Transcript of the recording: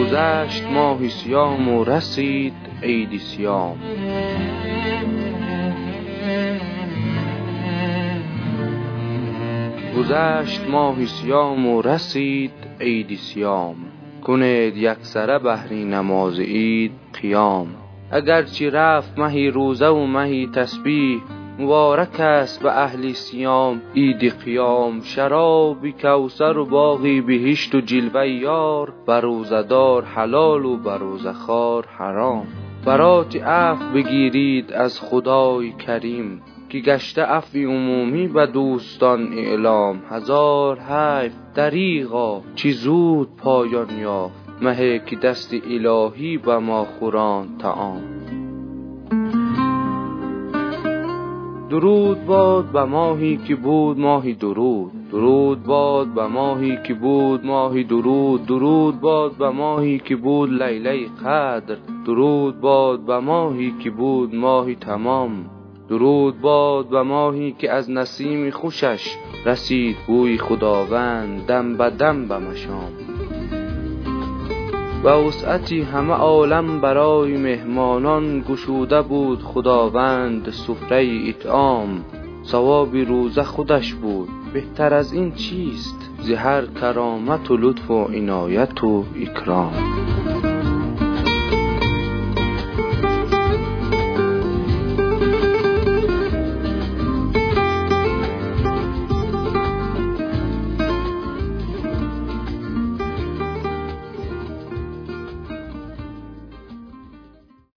گذشت ماهی صیام و رسید عید صیام. گذشت ماهی صیام و رسید عید صیام. کنید یکسره بهر نماز عید قیام. اگرچه رفت مهی روزه و مهی تسبیح مبارک است به اهل صیام. عید قیام شراب کوثر و باغ بهشت و جلوه یار. دار حلال و خوار حرام. برات عفو بگیرید از خدای کریم که گشته عفو عمومی به دوستان اعلام. هزار حیف دریغا چه زود پایان یافت. مه که دست الهی به ما خوراند طعام درود باد به ماهی که بود ماهی درود. درود باد به ماهی که بود ماهی درود. درود باد به ماهی که بود لیله قدر. درود باد به ماهی که بود ماهی تمام. درود باد به ماهی که از نسیم خوشش رسید بوی خداوند. دم به دم به مشام. به وسعتی همه عالم برای مهمانان گشوده بود خداوند سفره اطعام. ثواب روزه خودش بود. بهتر از این چیست؟ ز هر کرامت و لطف و عنایت و اکرام.